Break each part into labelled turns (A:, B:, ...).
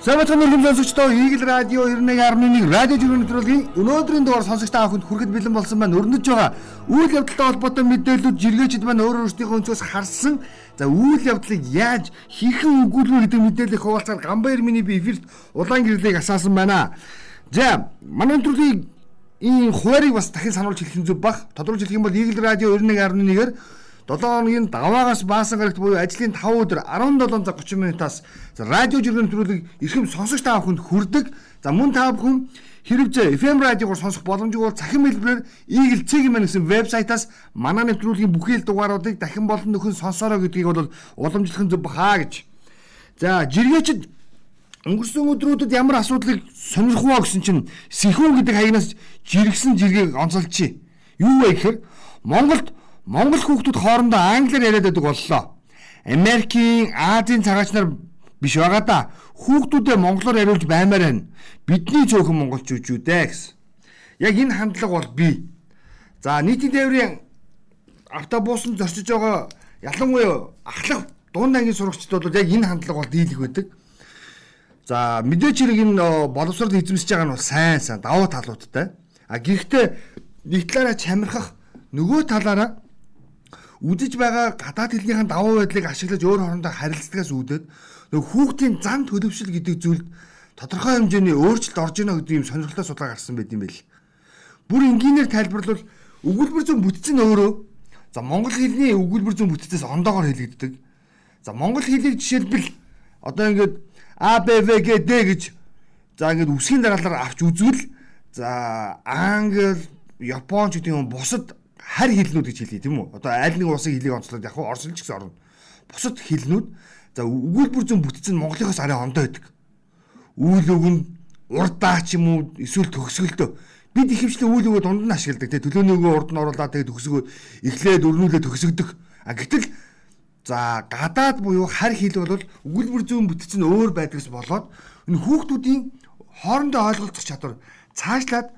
A: Самбатны хүм сонсогчдоо Игэл радио 91.1 радио жүргэн нэвтрүүлгийн өнөөдрийн дугаар сонсогч та бүхэнд хүрэхэд бэлэн болсон байна. Өрнөж байгаа үйл явдалтай холбоотой мэдээлэлүүд жиргээчд маань өөр өөрсдийнхөө өнцгөөс харсан. За үйл явдлыг яаж хийхэн өгүүлвэ гэдэг мэдээллийг хуваалцаар Гамбайр миний би эфирт улаан гэрлийг асаасан байна. За манай нэвтрүүлгийг ийм хуваарийг бас дахин сануулж хэлэх нь зөв бах. Тодорхойлж хэлэх юм бол Игэл радио 91.1-ээр 7 хоногийн даваагаас баасан гарагт буюу ажлын 5 өдөр 17 цаг 30 минутаас радио жүргэн төрөлийг эрхэм сонсогч та бүхэнд хүрдэг. За мөн та бүхэн хэрвээ FM радиогоор сонсох боломжгүй бол цахим хэлбэрээр Eagle Цэгийн мэн гэсэн вебсайтаас манай нэвтрүүлгийн бүхэл дугааруудыг дахин болон нөхөн сонсороо гэдгийг бол уламжлах зөв бахаа гэж. За жиргээчд өнгөрсөн өдрүүдэд ямар асуудлыг сонирх уу гэсэн чинь сэхүүн гэдэг хаягнаас жиргсэн жиргээг онцолчихъя. Юу вэ гэхээр Монголд Монгол хүүхдүүд хоорондоо англиар яриад байдаг боллоо. Америкийн, Азийн цагаач нар биш байгаа да. Хүүхдүүдээ монголоор яриулж баймаар байна. Бидний цөөхөн монголчууд юу дээ гэсэн. Яг энэ хандлага бол бий. За нийтийн тээврийн автобусанд зорчиж байгаа ялангуяа ахлах дунд ангийн сурагчдад бол яг энэ хандлага бол дийлэх байдаг. За мэдээч хэрэг энэ боловсрол эзэмсэж байгаа нь бол сайн сайн давуу талуудтай. А гэхдээ нэг талаараа чамирхах нөгөө талаараа үдэж байгаа гадаад хэлнийхэн давуу байдлыг ашиглаж өөр хоорондоо харилцдагаас үүдээд нөгөө хүүхдийн зан төлөвшил гэдэг зүйлд тодорхой хэмжээний өөрчлөлт орж ийнө гэдэг юм сонирхолтой судалгаа гарсан байт юм байл. Бүр энгийнээр тайлбарлавал өгүүлбэр зүүн бүтцэн өөрөө за монгол хэлний өгүүлбэр зүүн бүтцээс ондоогоор хэлэгддэг. За монгол хэлийг жишээлбэл одоо ингээд Д гэж за ингээд үсгийн дараалал авч үзвэл за англи, японч гэдэг юм бусад харь хэлнүүд гэж хэлье тийм үү? Одоо аль нэг улсын хэлийг онцлоод яг орсолч гэсэн орно. Бусад хэлнүүд за өгүүлбэр зүүн бүтцэн Монголынхоос арай ондоо байдаг. Үйл өгөнд урдаа ч юм уу эсвэл төгсгөлдөө бид ихэвчлэн үйл өгөө дунд нь ашигладаг тийм төлөөний өгөө урд нь оруулаад тэгээд төгсгөө эхлээд өрнүүлээ төгсгдөг. А гэтэл за гадаад буюу харь хэл бол өгүүлбэр зүүн бүтцэн өөр байдгаас болоод энэ хүүхдүүдийн хоорондоо ойлголцох чадвар цаашлаад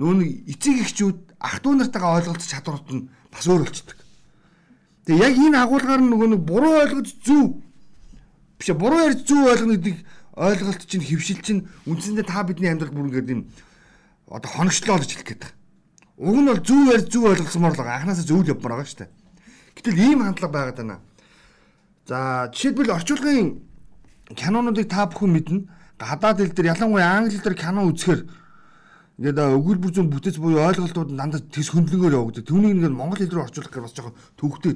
A: нүүн эцэг эхчүүд ах トゥ нартайгаа ойлголцох чадварууд нь бас өөр болчдөг. Тэгээ яг энэ агуулгаар нөгөө нэг буруу ойлгож зөв биш буруу ярьж зөв ойлгоно гэдэг ойлголт чинь хөвшил чинь үндсэндээ та бидний амьдрал бүр ингээд юм одоо хоногчлоо гэж хэлэх гээд. Уг нь бол зөв ярьж зөв ойлгосмоор л анханасаа зөв л явмаар байгаа шүү дээ. Гэтэл ийм хандлага байгаад байна. За жишээлбэл орчуулгын кинонуудыг та бүхэн мэднэ. Гадаад хэл дээр ялангуяа англи хэл дээр кино үзэхээр Ингээд өгүүлбэр зүүн бүтэц буюу ойлголтууд дандаа тэс хөндлөнгөөр явагддаг. Түүнийг ингээд монгол хэл рүү орчуулах гэж бас жоохон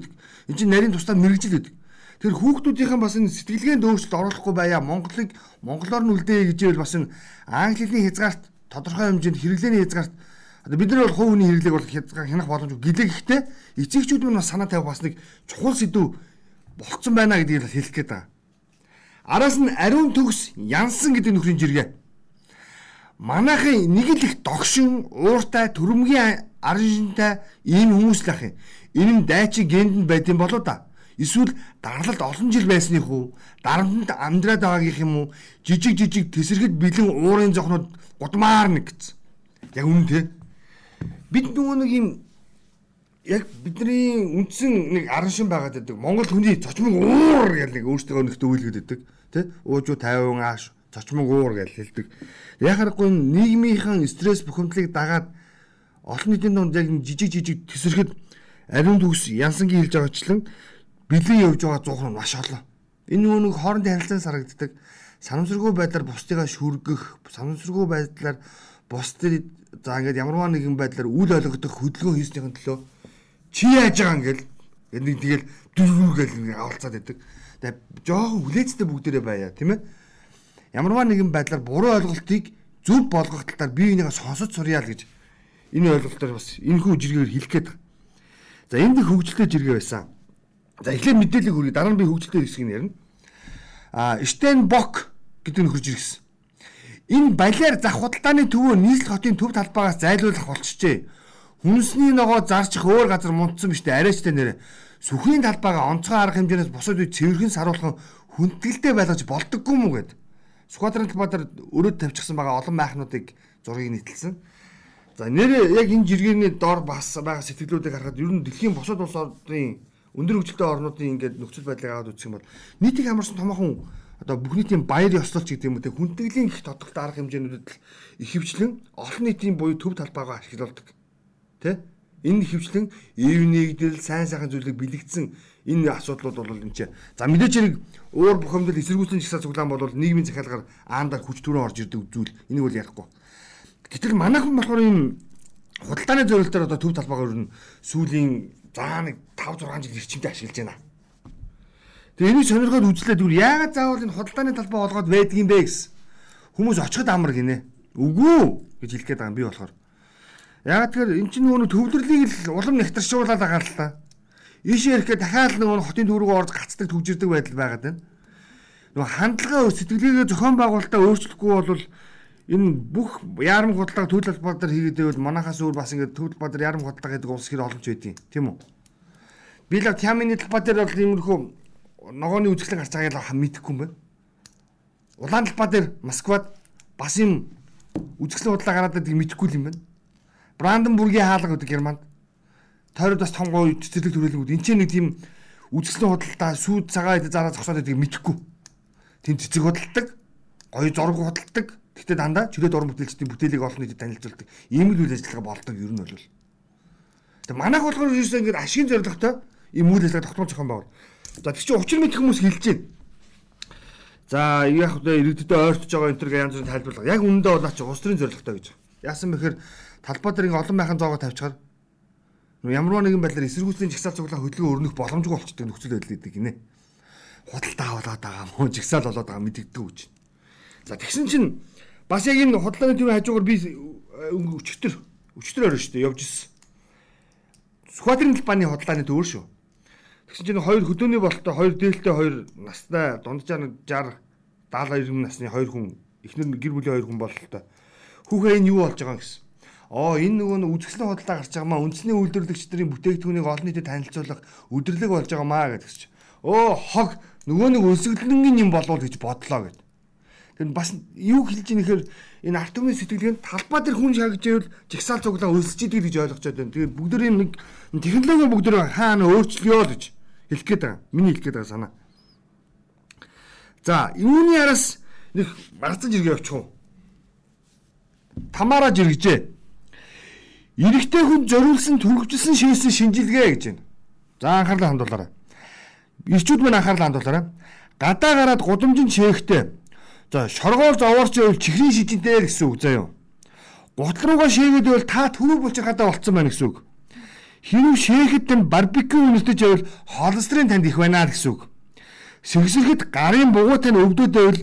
A: байдаг. Энд чинь нарийн тусдаа мэрэгжил байдаг. Тэр хүүхдүүдийнхэн бас энэ сэтгэлгээнд өөрчлөлт оруулахгүй байя Монголыг монголоор нь үлдээе гэж бас энэ англи хэлний хязгаарт тодорхой хэмжээнд хэрэглээний хязгаарт одоо бид нар бол хувь хүний хэрэглээг бол хянах боломжгүй гэлээ гэхдээ эцэгчүүд нь бас санаа тавих бас нэг чухал сэдв болцсон байна гэдгийг хэлэх гээд байгаа. Араас нь ариун төгс янсан гэдэг нөхрийн жиргээ манайхын нэг л их догшин ууртай төрөмгийн араншинтай ийм хүмүүс л ах юм. Энэ нь дайчин генд байд юм болоо да. Эсвэл дарлалд олон жил байсных уу? Дарамтанд амьдраад байгаагийнх юм уу? Жижиг жижиг тесэргэд бэлэн уурын зохнууд гудмаар нэг гэсэн. Яг үнэн те. Бид нөгөө нэг юм яг бидний үндсэн нэг араншин байгаад байдаг. Монгол хүний зочмог уур гэх нэг өөртөө нэг төвлөгөд байдаг. Тэ? Уужуу 50 ааш зочмог уур гэж хэлдэг. Яг харахгүй нийгмийнхэн стресс бухимдлыг дагаад олон нийтийн дунд яг жижиг жижиг тесрэхэд ариун төгс янсангийн хэлж байгаачлан бэлэн явж байгаа зуух нь маш олон. Энэ нөгөө нэг хоорондын харилцаанд сарагддаг санамсаргүй байдлаар бусдыгаа шүргэх, санамсаргүй байдлаар бусдыг за ингээд ямарваа нэгэн байдлаар үл ойлгох хөдөлгөөн хийснийхэн төлөө чи яаж байгаа ингээл нэг тэгэл дөрвүүгээл авалцаад байдаг. Тэгээ жоохон хүлээцтэй бүгдээрээ байя тийм ээ ямарваа нэгэн байдлаар буруу ойлголтыг зөв болгох талаар бие бинийгээ сонсож сурья л гэж энэ ойлголтоор бас энэхүү жиргээр хэлэх гээд байна. За энд их хөгжилтэй жиргээ байсан. За эхлээд мэдээлэл хүргэе дараа нь би хөгжилтэй хэсгийг ярина. А Штенбок гэдэг нь хурж ирсэн. Энэ балиар зах худалдааны төвөө нийслэл хотын төв талбайгаас зайлуулах болчихжээ. Хүнсний ногоо зарчих өөр газар мунтсан биштэй арайчтай нэр сүхийн талбайгаа онцгой арга хэмжээнээс босоод үе цэвэрхэн саруулхан хүндгэлтэй байлгаж болдоггүй мүү гэдэг. Сүхбаатарын талбайдар өрөөд тавьчихсан байгаа олон майхнуудыг зургийг нийтэлсэн. За нэр яг энэ жиргэний дор бас байгаа сэтгэлүүдийг харахад ер нь дэлхийн бусад улсуудын өндөр хөгжилтэй орнуудын ингээд нөхцөл байдлыг аваад үзэх юм бол нийтийг хамарсан томоохон одоо бүхний тийм баяр ёслолч гэдэг юм үү те хүндэтгэлийн гих тодорхой арга хэмжээнүүдэд их хвчлэн олон нийтийн буюу төв талбайгаа ашигладаг. Тэ? Энэ хвчлэн ив нэгдэл сайн сайхан зүйлийг бэлэгдсэн энэ асуудлууд бол энэ чинь за мэдээж хэрэг уур бухимдал эсэргүүцлийн жагсаал цуглаан бол нийгмийн захиалгаар аандаа хүч төрөө орж ирдэг зүйл энийг бол ярихгүй. Гэтэл манайхан болохоор энэ худалдааны зорилтоор одоо төв талбайгаар өрнө сүүлийн заа нэг 5 6 жил эрчимтэй ашиглаж байна. Тэгээ энийг сонирхоод үзлээд үр яагаад заавал энэ худалдааны талбай болгоод байдаг юм бэ гэсэн. Хүмүүс очиход амар гинэ. Үгүй гэж хэлэх гээд байгаа юм би болохоор. Яагаад тэгэхээр эн чинь нөгөө төвлөрлийг л улам нэгтэршүүлээд байгаа л та. Ийшээ ирэхэд дахиад нөгөө хотын төв рүү орж гацдаг төгжирдэг байдал байгаад байна. Нөгөө хандлагаа сэтгэлгээгээ зохион байгуулалтаа өөрчлөхгүй бол энэ бүх яарам худалдаа төлөв талбар дээр хийгээд байвал манахаас өөр бас ингээд төлөв талбар дээр яарам худалдаа гэдэг улс хэр олонч байдیں۔ Тийм үү? Би л Тямины талбар дээр бол иймэрхүү ногооны үзэсгэлэн гарч байгааг мэдэхгүй юм байна. Улаан талбар дээр Москвад бас юм үзэсгэлэн худалдаа гараад байгааг мэдэхгүй юм байна. Бранденбургийн хаалга гэдэг Германд тойроод бас том гоё цэцэрлэг төрөлгүүд энэ ч нэг тийм үзэсгэлэн худалдаа сүйд цагаа идэ зараа зогсоод байдгийг мэдэхгүй. Тийм цэцэг худалдаг, гоё зураг худалдаг. Гэхдээ дандаа чөлөөт уран бүтээлчдийн бүтээлийг олон нийтэд танилцуулдаг. Ийм л үйл ажиллагаа болдог ер нь бол. Тэгээ манайх болохоор ерөөсөө ингээд ашигын зорилготой ийм үйл ажиллагаа тогтмол зохион байгуул. За тэг чи учир мэдэх хүмүүс хэлж байна. За яг хөдөө иргэдэд ойртож байгаа энэ төр янз бүрийн тайлбарлага. Яг үнэндээ бол ачаа улс төрийн зорилготой гэж. Яасан бэхээр талбай дээр ингээ олон байхын зоогоо тавьчихаар ямар нэгэн байдлаар эсэргүүцлийн жигсаал цуглаа хөдөлгөөн өрнөх боломжгүй болчтой нөхцөл байдал гэдэг гинэ. Худалдаа болоод байгаа мó жигсаал болоод байгаа мэдэгддэг үуч. За тэгсэн чинь бас яг энэ худалдааны төвийн хажуугаар би өчтөр өчтөр орно шүү дээ явж ирсэн. Сүхбаатарын талбааны худалдааны төвөр шүү. Тэгсэн чинь хоёр хөдөөний бололтой хоёр дээлтэй хоёр настай дунджаар 60 72 насны хоёр хүн эхнэр гэр бүлийн хоёр хүн бололтой. Хүүхээ энэ юу болж байгаа юм гэсэн оо энэ нөгөө нэг үзэсгэлэн худалдаа гарч байгаа маа үндэсний үйлдвэрлэгчдийн бүтээгдэхүүнийг олон нийтэд танилцуулах өдрлөг болж байгаа маа гэдэгч. Өө хог нөгөө нэг өсөглөнгийн юм болов гэж бодлоо гэд. Тэр бас юу хэлж ийм нэхэр энэ арт түмний сэтгэлгээнд талбай дээр хүн шагж ивэл жигсаал цуглаа өсөж идэг гэж ойлгочод байна. Тэгээд бүгд нэг технологи бүгд хаана өөрчлөё л гэж хэлэх гээд байгаа. Миний хэлэх гээд байгаа санаа. За, юуны араас нэг марцаж иргээ явчих уу? Тамаараа жиргэжээ. Иргэтэй хүн зориулсан төрөвчлсөн шийсэн шинжилгээ гэж байна. За анхаарлаа хандуулаарай. Ирчүүд мань анхаарлаа хандуулаарай. Гадаа гараад гудамжинд шээхтэй. За шоргоор зовоорч байвал чихрийн шижинтэй гэсэн үг заяа. Гутал руугаа шээгээд байвал та төрөв болж хадаа болцсон байна гэсэн үг. Хэрв шээхэд тань барбекю үнэлтэж байвал холестерин танд их байна гэсэн үг. Сэгсэхэд гарын бугуй тань өвдөд байвал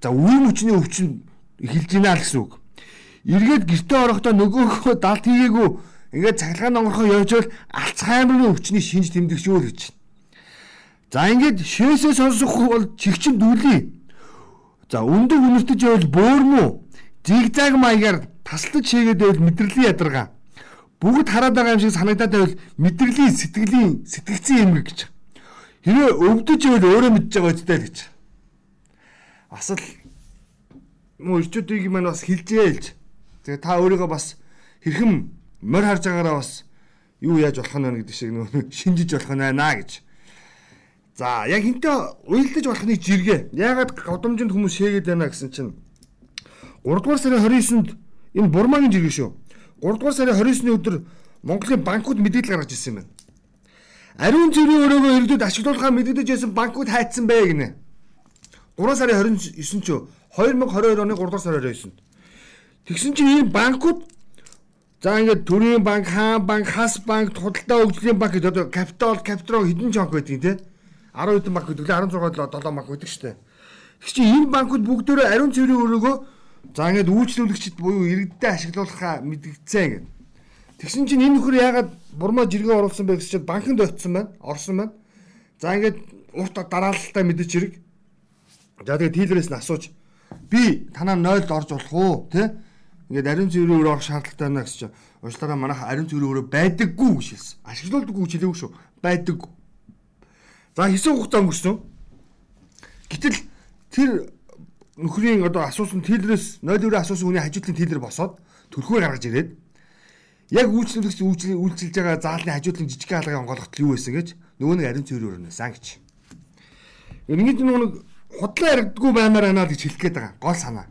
A: за үе мөчний өвчин эхэлж байна гэсэн үг эргээд гэртээ орохдоо нөгөөхөө далд хийгээгүй ингээд цахилгаан онгорхоо явжвал Альцгеймерын өвчний шинж тэмдэг шүү гэж. За ингээд шээсээ сонсох бол чигчин дүүли. За өндөг үнэртэж байвал бөөрмүү зигзаг маягаар таслаж шээгээд байвал мэдрэлийн ядаргаа. Бүгд хараад байгаа юм шиг санагдаад байвал мэдрэлийн сэтгэлийн сэтгцэн юм гэж. Хэрвээ өвдөж байвал өөрөө мэдж байгаа үстэй л гэж. Асал муу ирчүүдийг маань бас хилжээ хэлж Тэгээ та өөрийгөө бас хэрхэн морь харж байгаараа бас юу яаж болох нь вэ гэдэг шиг нөө шинжиж болох нь байна гэж. За яг хинтээ уйлдаж болохны жиргээ. Ягаад годомжинд хүмүүс шээгээд байна гэсэн чинь 3 дугаар сарын 29-нд энэ бурмагийн жиргээ шүү. 3 дугаар сарын 29-ны өдөр Монголын банкуд мэдээлэл гаргаж ирсэн байна. Ариун цэврийн өрөөгөө иргэдэд ашиглуулахаа мэдэгдэж байсан банкуд хайцсан бэ гинэ. 3 сарын 29 ч 2022 оны 3 дугаар сарын 29-нд Тэгсэн чинь энэ банкуд за ингээд төрийн банк, хаан банк, хас банк, худалдаа хөгжлийн банк гэдэг одоо капитал, капитал хэдэн банк байдаг тийм 10 хэдэн банк гэдэг лээ 16 7 банк байдаг шүү дээ. Тэг чи энэ банкуд бүгдөө ариун цэврийн өрөөгөө за ингээд үйлчлүүлэгчд буюу иргэдтэй ашиглуулахаа мэдгдсэн гэдэг. Тэгсэн чинь энэ нөхөр яагаад бурмаа жиргээ оруулсан бэ гэсэн чинь банкнд очсон байна, орсон байна. За ингээд урт дараалалтай мэдээч хэрэг. За тэгээд тийлэрээс нь асууж би танаа 0-д орж болох уу, тэ? Ингээд ариун цэврийн өрөө орох шаардлагатай байна гэж чинь уучлаарай манайх ариун цэврийн өрөө байдаггүй гэж хэлсэн. Ашиглуулдаггүй гэж хэлээгүй шүү. Байдаггүй. За хэсэг хугацаа өнгөрсөн. Гэтэл тэр нөхрийн одоо асуусан тэлрээс 0-ээр асуусан хүний хажуудлын тэлэр босоод төлхөө гаргаж ирээд яг үйлчлэгч үйлчилж байгаа заалны хажуудлын жижиг хаалгын онгойлгот юу байсан гэж нөгөө нэг ариун цэврийн өрөөнөөс сан гэж. Ингээд нөгөө нэг худлаа яригдгүй баймаар байна гэж хэлэх гээд байгаа. Гол санаа.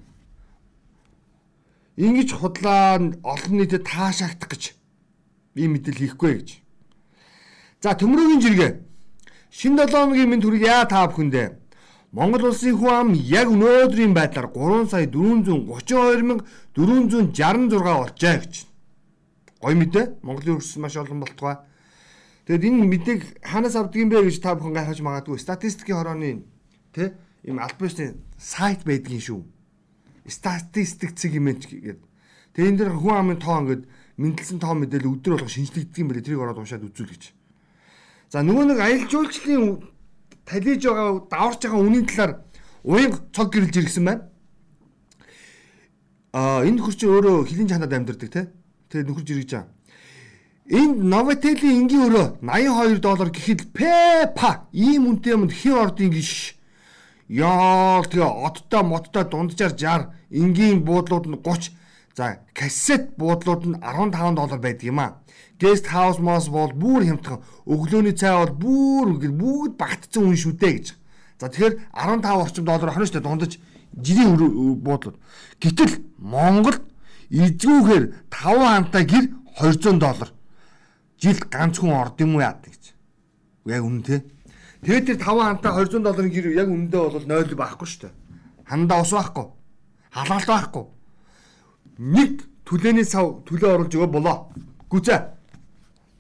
A: Ингиж худлаа олон нийтэд таашаагдах гэж ийм мэдээлэл хийхгүй гэж. За төмрөгийн жиргээ. Шинэ 7 хоногийн минь төрөг яа та бүхэндээ Монгол улсын хүн ам яг өнөөдрийн байдлаар 3 сая 432 мянга 466 болжээ гэж. Гой мэдээ. Монголын өрс маш олон болтугай. Тэгэд энэ мэдээг ханаас авдгийм бэ гэж та бүхэн гайхаж магадгүй. Статистикийн хорооны тэ ийм албаасны сайт байдгийн шүү. Статистик цэг юм гээд. Тэгээ энэ дэр хүн амын тоо ингээд мэдлсэн тоо мэдээлэл өдөр болго шинжлэгддэг юм байна. Тэрийг ороод уншаад үзүүл гэж. За нөгөө нэг аялал жуулчлалын талиж байгаа даварч байгаа үнийн талаар уянга цог гэрэлж иргсэн байна. Аа энэ нөхөр чи өөрөө хилийн чанад амьдардаг те. Тэгээ нөхөр жиргэж байгаа. Энд Novotel-ийн энгийн өрөө 82 доллар гэхэд пепа ийм үнэтэй юмд хин ордын гиш. Яа тэгээ одтой модтой дунджаар 60 энгийн буудлууд нь 30 за кассет буудлууд нь 15 доллар байдаг юм а. Guest house мос бол бүр хямдхан. Өглөөний цай бол бүр бүгд багтцсан үн шүү дээ гэж. За тэгэхээр 15 орчим доллар охно штэ дундаж жирийн буудлууд. Гэтэл Монгол эзгүүхээр 5 хамтаа гэр 200 доллар. Жилд ганц хүн орд юм уу яа гэж. Яг үнэн те. Тэгээд тэр 5 хамтаа 200 долларын гэр яг үнэндээ бол 0 байхгүй штэ. Хандаа ус байхгүй. Халаалт байхгүй. Нэг төлөөний сав төлөө оруулж өгөө болоо. Гүцээ.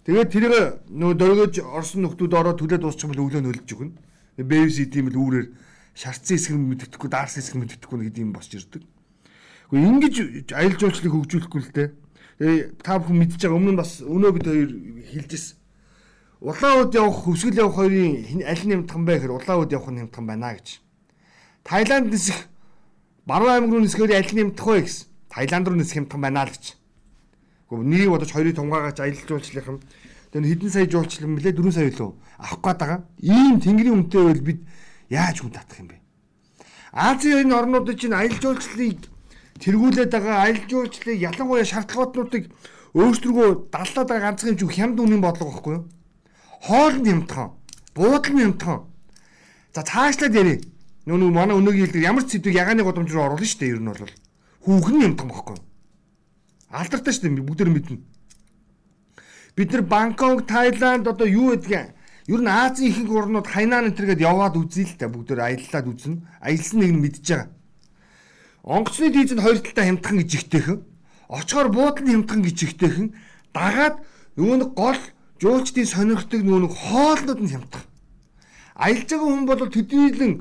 A: Тэгээд тэрийг нөө дөргөж орсон нөхдүүд ороод төлөө дуусчих бол өглөө нөлж өгнө. Бэвс идэм бил үүрээр шарцсан хэсэг нь мэддэхгүй, даарсан хэсэг нь мэддэхгүй гэдэг юм босч ирдэг. Гэхдээ ингэж аялал жуулчлалыг хөгжүүлэхгүй л дээ. Та бүхэн мэдж байгаа өмнө нь бас өнөө бид хоёр хэлжсэн. Улаан уд явах, хөвсгөл явах хоёрын аль нь нэмтхан бэ гэхээр улаан уд явах нь нэмтхан байна гэж. Таиланд нисэх Баруун аймаг руу нисэхээр аль нь нэмтэх вэ гэсэн. Таиланд руу нисэх нэмтхан байна л гэж. Гэхдээ нэг бодож хоёрыг тунгаагаач аялал жуулчлалын Тэр хэдэн сая жуулчлал мөлий 4 сая лөө авах гээд байгаа. Ийм тэнгэрийн үнэтэй байвал бид яаж хүн татах юм бэ? Азийн энэ орнуудад чинь аялал жуулчлалыг тэргүүлээд байгаа аялал жуулчлалыг ялангуяа шаардлагатнуудыг өөрсдөргөө даллаад байгаа ганцхан юм хямд үнийн бодлого байхгүй юу? Хоолнд юмтхан, буудлын юмтхан. За цаашлаад ярив. Нөө манай өнөөгийн хэлдэг ямар ч сэдвийг ягааны годомж руу оруулна шүү дээ. Ер нь бол хүүхэн юмтхан байхгүй юу? Алдартай шүү дээ бүгд мэднэ. Бид нар Бангкок, Таиланд одоо юу гэдгийг Ер нь Азийн ихэнх орнууд хайнаа нэтэргээд яваад үзье л та бүгд аяллаад үзнэ. Аялсан нэг нь мэдж байгаа. Онгоцны дийзэнд хоёр талтай хямдхан гэж ихтэйхэн. Очихоор буудлын хямдхан гэж ихтэйхэн. Дагаад нөгөө нэг гол жуулчдын сонирхдаг нөгөө нэг хоолнууд нь хямдхан. Аялж байгаа хүн бол төдийлөн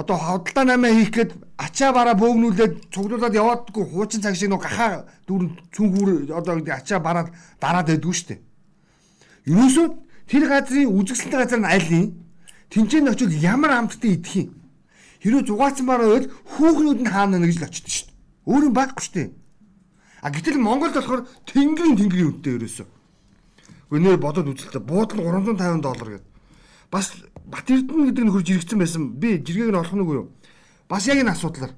A: одоо ходлоо намаа хийх гээд ачаа бараа бөөгнүүлээд цуглуулад яваадгүй хуучин цаг шиг нөгөө гахаа дүүрэн цүнхүүр одоо ачаа бараад дараад байдгүй дээ. Юусоо тэр газрын үзэсгэлэнтэй газар нь аль юм? Тинчэн очил ямар амттай идэх юм? Хэрвээ зугаацсан бараа байвал хүүхнүүд нь хаана нэгж л очдөг дээ. Өөр юм байхгүй дээ. А гэтэл Монголд болохоор тэнгэрийн тэнгэрийн үнэтэй ерөөсөө. Гүнээр бодоод үзэлтэй буудлын 350 доллар гэдэг. Бас Бат Эрдэнэ гэдэг нөхөр жирэгцэн байсан. Би жиргээг нь олох нь үгүй юу? Бас яг энэ асуудлаар.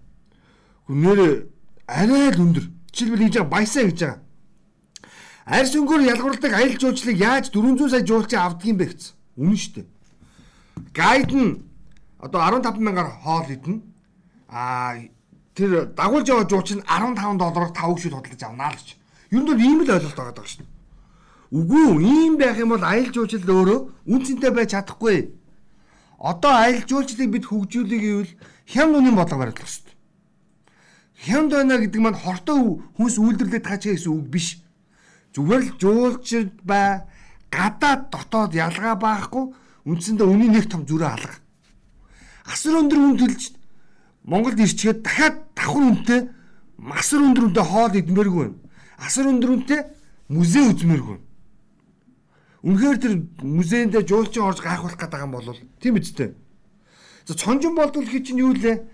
A: Гүнээр арай л өндөр. Жишээлбэл хийж байгаа баясаа гэж байгаа. Арьс өнгөөр ялгуурладаг аялал жуулчлалыг яаж 400 сая жуулчин авдаг юм бэ гэсэн. Үнэн шүү дээ. Гайд нь одоо 15 мянгаар хоол идэнэ. Аа тэр дагуулж яваа жуулчин 15 доллараар 5 гişүүд худалдаж авнаа л гэж. Юу нь бол ийм л ойлголт байгаа даа шүү дээ. Үгүй ийм байх юм бол аялал жуулчлал өөрөө үнцэнтэй байж чадахгүй. Одоо аялал жуулчлалыг бид хөгжүүлэх гэвэл хямд үнийн бодлого барилах хэрэгтэй. Хямд байна гэдэг маань хортой хүнс үйлдвэрлээд таачаа гэсэн үг биш зүгээр л жуулчд бай гадаад дотоод ялгаа байхгүй үндсэндээ үнийн нэг том зүрэ алга. Асар өндөр үн төлж Монголд ирчгээд дахиад давхар үнэтэй масар өндөр үнэтэй хоол идмээргүй байна. Асар өндөр үнэтэй музей үзмээргүй. Үнэхээр тэр музейнд жуулчин орж гайхуулах гэдэг юм бол тийм үстэй. За цонжин болдвол хий чинь юу лээ?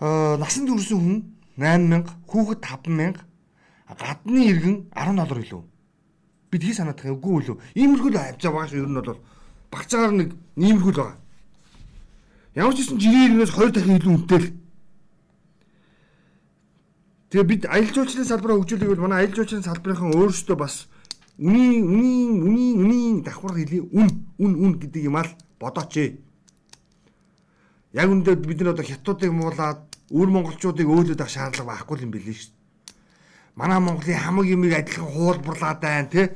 A: Аа насан туршсан хүн 8000, хүүхэд 5000 гадны иргэн 10 доллар илүү. Бид хий санаад байгаа үгүй үлээ. Иймэрхүү л авч байгаа шүү. Ер нь бол багцаагаар нэг иймэрхүү л байгаа. Ямар ч гэсэн жирийн иргэнээс 2 дахин илүү үнэтэй л. Тэгээ бид аялал жуулчлалын салбараа хөгжүүлэх бол манай аялал жуулчлалын салбарын өөрсдөө бас үнийн үнийн үнийн үнийн давхар хэлий үн үн үн гэдэг юм аа л бодооч ээ. Яг үндэ бид нар одоо хятадуудыг муулаад өвөр монголчуудыг өөлөд авах шаардлага байхгүй юм билээ шүү. Манай Монголын хамаг юмыг адилхан хуулбарлаад байна тий.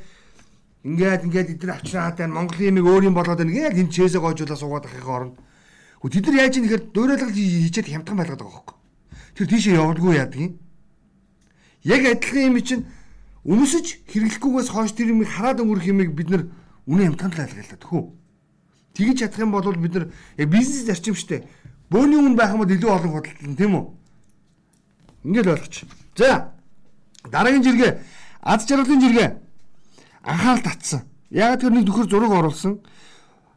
A: Ингээд ингээд эдгээр авчраад байна. Монголын юмыг өөр юм болоод байна. Яг энэ чээсээ гойжуулаа суугаад ахихын оронд. Хөө тэд нар яаж ийм нэхэр дөөрөлгөл хийчихэд хямдхан байлгаад байгаа хөөхгүй. Тэр тийшээ явуулгүй яадаг юм. Яг адилхан юм чинь өмсөж хэрэглэхгүйгээс хойш тэр юмыг хараад өнгөрөх юмыг бид нар үнэ хямдхан тайлгалаа төхөө. Тэгж чадах юм бол бид нар яг бизнес зарчим штэ. Бөөний үн байх юм бол илүү олон худалдан тийм үү? Ингээд ойлгоч. За дараагийн жиргээ аз жаргалын жиргээ анхаарал татсан. Яг тэр нэг нөхөр зураг оруулсан.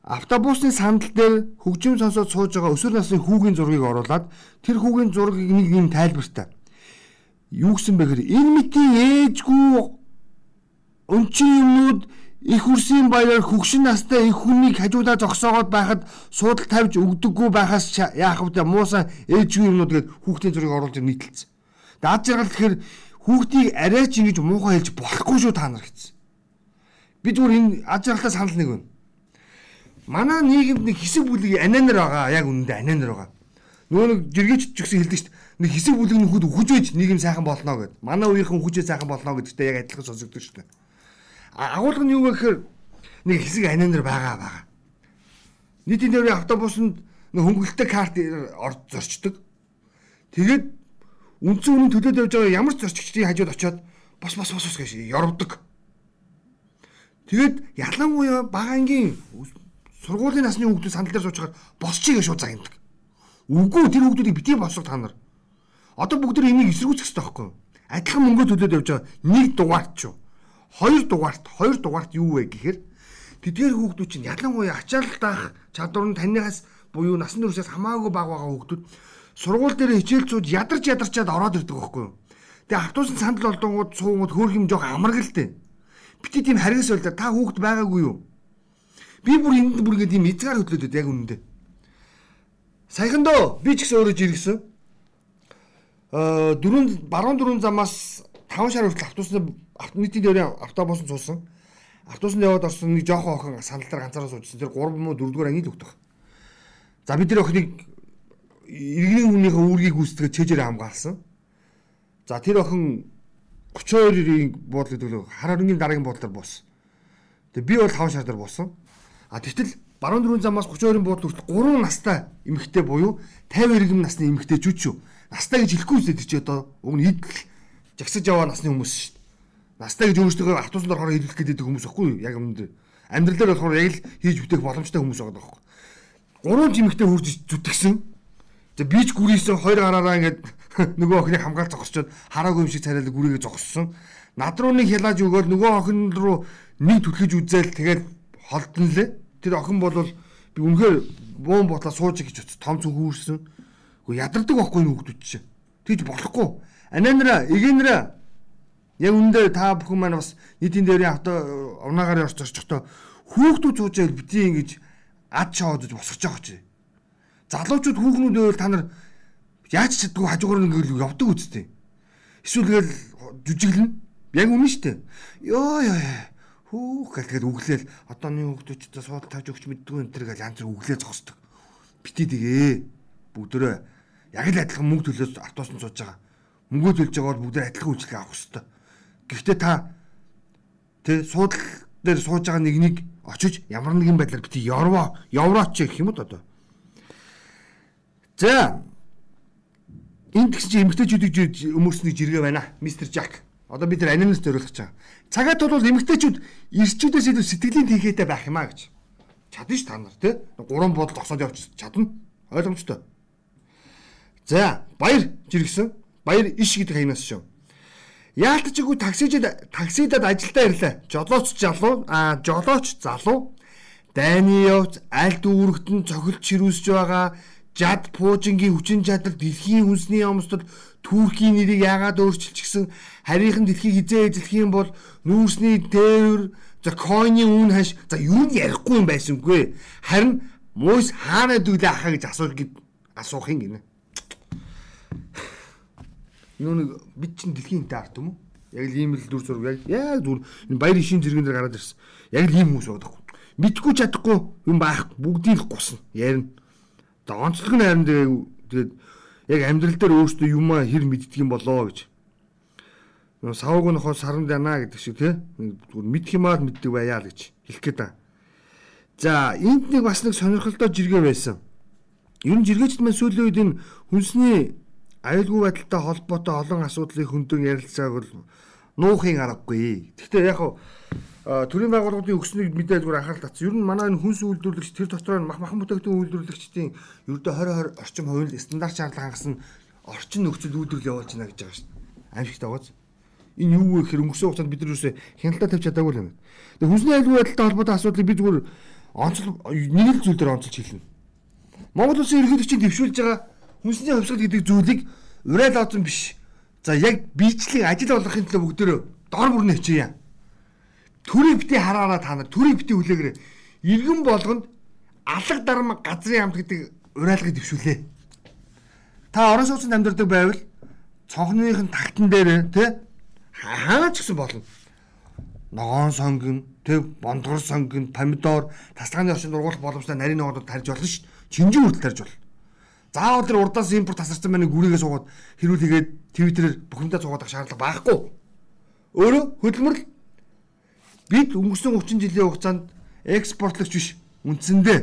A: Автобусны сандал дээр хөгжим сонсоод сууж байгаа өсвөр насны хүүгийн зургийг оруулад тэр хүүгийн зургийг нэг юм тайлбартай. Юу гэсэн бэ гэхээр энэ мэтийн ээжгүй өнчин юмнууд их үрсийн баяраар хөгшин настай их хүнийг хажуудаа зогсоогоод байхад суудал тавьж өгдөггүй байхаас яах вэ муусан ээжгүй юмнууд гээд хүүхдийн зургийг оруулж нийтэлсэн. Даад жаргал тэгэхээр хүүхдийг арайч ингэж муухай хэлж болохгүй шүү та нар гэсэн. Би зүгээр энэ аж аргалтай санал нэг байна. Манай нийгэмд нэг хэсэг бүлэг ананер байгаа. Яг үнэндээ ананер байгаа. Нөгөө нэг жиргээч ч гэсэн хэлдэг шүү дээ. Нэг хэсэг бүлэг нөхөд өгөж байж нийгэм сайхан болно гэд. Манай үеийнхэн өгөжөө сайхан болно гэдэгтээ яг адилхан сонсогддог шүү дээ. Агуулга нь юу вэ гэхээр нэг хэсэг ананер байгаа байгаа. Нийтийн тээврийн автобусанд нэг хөнгөлөлтөй карт орж зорчдөг. Тэгээд үндсэн үнэн төлөөд явж байгаа ямар ч зорчигчдын хажууд очиод бос бос бос гэж ярвдаг. Тэгээд ялангуяа бага ангийн сургуулийн насны хүүхдүүд сандал дээр суучаар босчихъя шууд загнадаг. Үгүй тэр хүүхдүүдийг битгий босох та нар. Одоо бүгд энийг эсэргүүцэх хэрэгтэй байхгүй юу? Адилхан мөнгө төлөөд явж байгаа нэг дугаарт ч юу. Хоёр дугаарт, хоёр дугаарт юу вэ гэхээр тэдгээр хүүхдүүд чинь ялангуяа ачаалал даах чадвар нь таньнаас буюу насан туршаас хамаагүй бага байгаа хүүхдүүд сургууль дээр хичээл зууд ядарч ядарчаад ороод ирдэг байхгүй юу. Тэгээ автобусны сандал олдонгууд суугууд хөөх юм жоох амаргалтай. Бити тийм харгас байлаа та хүүхд байгаагүй юу? Би бүр энд бүр ингэ тийм эзгаар хөдлөөд яг үнэндээ. Саяхандоо би ч гэсэн өөрөө жиргсэн. Аа дөрөв баруун дөрөв замаас 5 шар хүртэл автобусны автомобилийн дээрээ автобусанд суусан. Автобусанд яваад орсон нэг жоохон охин сандал дээр ганцаараа суужсэн. Тэр 3 муу 4 дугаар ангийн төгтөх. За бид тэр охиныг иргэний хүнийхээ үүргийг гүйцэтгэж чэжээр хамгаалсан. За тэр охин 32-ийн буудлыг төлөө хар хөрөнгөний дараагийн буудлаар буусан. Тэгээ би бол 5 шар дээр буусан. А тэгтэл баруун дөрвөн замаас 32-ийн буудлын хүртэл 3 настай эмэгтэй буюу 50 иргэм насны эмэгтэй жүж шүү. Настай гэж хэлэхгүй үстэй чи одоо уг нь идэл жагсаж яваа насны хүмүүс шүү. Настай гэж өөрсдөө автобусанд орохоор хэлэх гэдэг хүмүүс юу? Яг өмнөд амьдралаар болохоор яг л хийж бүтээх боломжтой хүмүүс байгаа байхгүй. Гурван жимэгтэй хурж зүтгэсэн За би ч гүрийсэн хоёр гараараа ингээд нөгөө охиныг хамгаалж зогсчод хараагүй юм шиг царайлаг гүрийгээ зогссон. Над руу нэг хялааж өгөөл нөгөө охин руу нэг түлхэж үзээл тэгээд холдсон лээ. Тэр охин бол би үнэхээр буун ботлоо сууж гэж утас том цүн хүүрсэн. Гэхдээ ядардаг байхгүй нь хүүхдүүд чинь. Тэгж болохгүй. Ананера, эгэнера яг үндэ та бүхэн маань бас нийтийн дээрийн авто унаагаар орж орчихдоо хүүхдүүд байл бити ингэж ад шоодож босгож байгаа ч залуучууд хүүхнүүд байвал та нар яаж чаддгүй хажуугаар ингээл явдаг үсттэй. Эсвэл тэгэл жүжиглэн яг үнэн штэ. Йоо ёо хүүх гэл тэгээд өглөөл одооний хүүхдүүд ч суудал тавьж өгч мэддгүй энэ төр гэл янз бүр өглөө зогсдог. Бити тэгээ бүгдөө яг л адилхан мөнгө төлөөс автобусанд сууж байгаа. Мөнгө төлж байгаа бол бүгдээ адилхан үйлчлэг авах хэрэгтэй. Гэхдээ та тэ суудал дээр сууж байгаа нэг нэг очиж ямар нэгэн байдлаар бити явроо яврооч гэх юм уу одоо За энд тэгсэн чинь эмгтээчүүдийг өмөрсний жиргээ байна. Мистер Жак. Одоо бид нар анимаст зориулах чаа. Цагаат бол эмгтээчүүд ирчүүдээс илүү сэтгэлийн тэнхээтэй байх юм а гэж. Чадна ш та нар тий. Гурван бодол тосоод явчих чадна. Ойлгомжтой. За баяр жиргсэн. Баяр иш гэдэг хаянаас шүү. Яалтчгүй таксижид таксидад ажилдаа ирлээ. Жолооч залуу а жолооч залуу дайны явц аль дүүрэгтэн цохилт ширүүсж байгаа жад пуужингийн хүчин чадал дэлхийн үндэсний өмсдөд Туркийн нэрийг яагаад өөрчилчихсэн харийнхан дэлхийг хизээ эзлэх юм бол нүүрсний тээвэр за койны үн хаш за юу нь ярихгүй юм байсангүй харин муйс хаана дүүлээ ахаа гэж асуух гээд асуух юм гинэ юу нэг бид чин дэлхийн хинтэ арт юм уу яг л ийм л дүр зураг яг яг зүр баяр ишин зэрэгэн дээр гараад ирсэн яг л ийм хүмүүс байдаг мэдгүй чадахгүй юм байх бүгдийг гусна ярина Тэгээ онцлог нь харин тэгээд яг амьдрал дээр өөртөө юм хэр мэддэг юм болоо гэж. Нөө савг нөхөө саранд яана гэдэг шиг тий. Зүгээр мэдх юмаа мэддэг байяа л гэж хэлэх гээд байна. За энд нэг бас нэг сонирхолтой жиргээ байсан. Ер нь жиргээчд маань сүүлийн үед энэ хүнсний аюулгүй байдалтай холбоотой олон асуудлыг хөндөөн ярилцааг бол нуухын аргагүй. Гэхдээ яг хаа төрийн байгууллагын өгснэг мэдээлгүүр анхаарал татсан. Ер нь манай энэ хүнс үйлдвэрлэгч тэр дотор мах махан бүтээгдэхүүн үйлдвэрлэгчдийн ердөө 20 20 орчим хувийн стандарт шаардлага хангасан орчин нөхцөл үйлдвэрлэл явуулж байна гэж байгаа шүү дээ. Аимшигтай байгааз. Энэ юу вэ гэхээр өнгөрсөн хугацаанд бид юусээ хяналтаа тавьж чадаагүй л юм. Тэгээ хүнсний аюулгүй байдалтай холбоотой асуудлыг би зүгээр онцлог нэг л зүйл дээр онцолж хэлнэ. Монгол улсын ерөнхийлөгчийн дэвшүүлж байгаа хүнсний хувьсгал гэдэг зүйлийг урай лоозон биш. За яг биечлэг ажил болгохын төлөө бүгдөө дор бүрнэ хичээе. Төрийг бити хараараа та нар төрийг бити хүлээгээрэй. Иргэн болгонд алга дарам газрын хамт гэдэг урайлгыг дэвшүүлээ. Та орон сууцнд амьдардаг байвал цонхныхын тагтан дээр тий хаач гэсэн болно. Ногоон сонгон, тий бондгор сонгон, помидор, тасалгааны орчинд ургуулах боломжтой нарийн ногоонод тарьж болно шүү дээ. Чинжин хүртэл тарьж болно. Заавал тэр урдаас импорт тасарсан байна гүрийгээ суугаад хэрүүл хийгээд твиттерээр бүхэндээ суугаад ах шаардлага байхгүй. Өөрөө хөдөлмөрлөл бид өнгөрсөн 30 жилийн хугацаанд экспортлогч биш үндсэндээ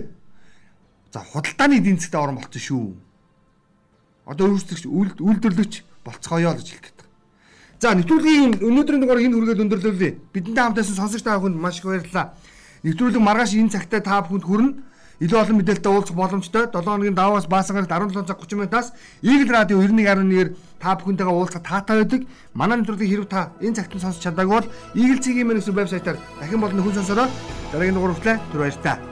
A: за худалдааны эдийн засгт орон болчихсон шүү. Одоо өөрсдөгч үйлдвэрлэгч болцгоё л гэж хэлэх гээд. За нэвтрүүлгийн өнөөдрийн дугаар энэ хүргээд өндөрлөлөө. Бидэнтэй хамтайсан сонсогч та бүхэнд маш их баярлалаа. Нэвтрүүлэг маргааш энэ цагтаа та бүхэнд хүрнэ илүү олон мэдээлэлтэй уулзах боломжтой 7 хоногийн даваас баасан гарагт 17 цаг 30 минутаас Eagle Radio 91.1-ээр та бүхэнтэйгээ уулзах таатай байдаг. Манай нэвтрүүлгийг хэрэг та энэ цагт сонсож чадаагүй бол Eagle-ийн мэн гэсэн вебсайтаар дахин болон хүн сонсороо дараагийн дугаар хүртэл түр баяр та.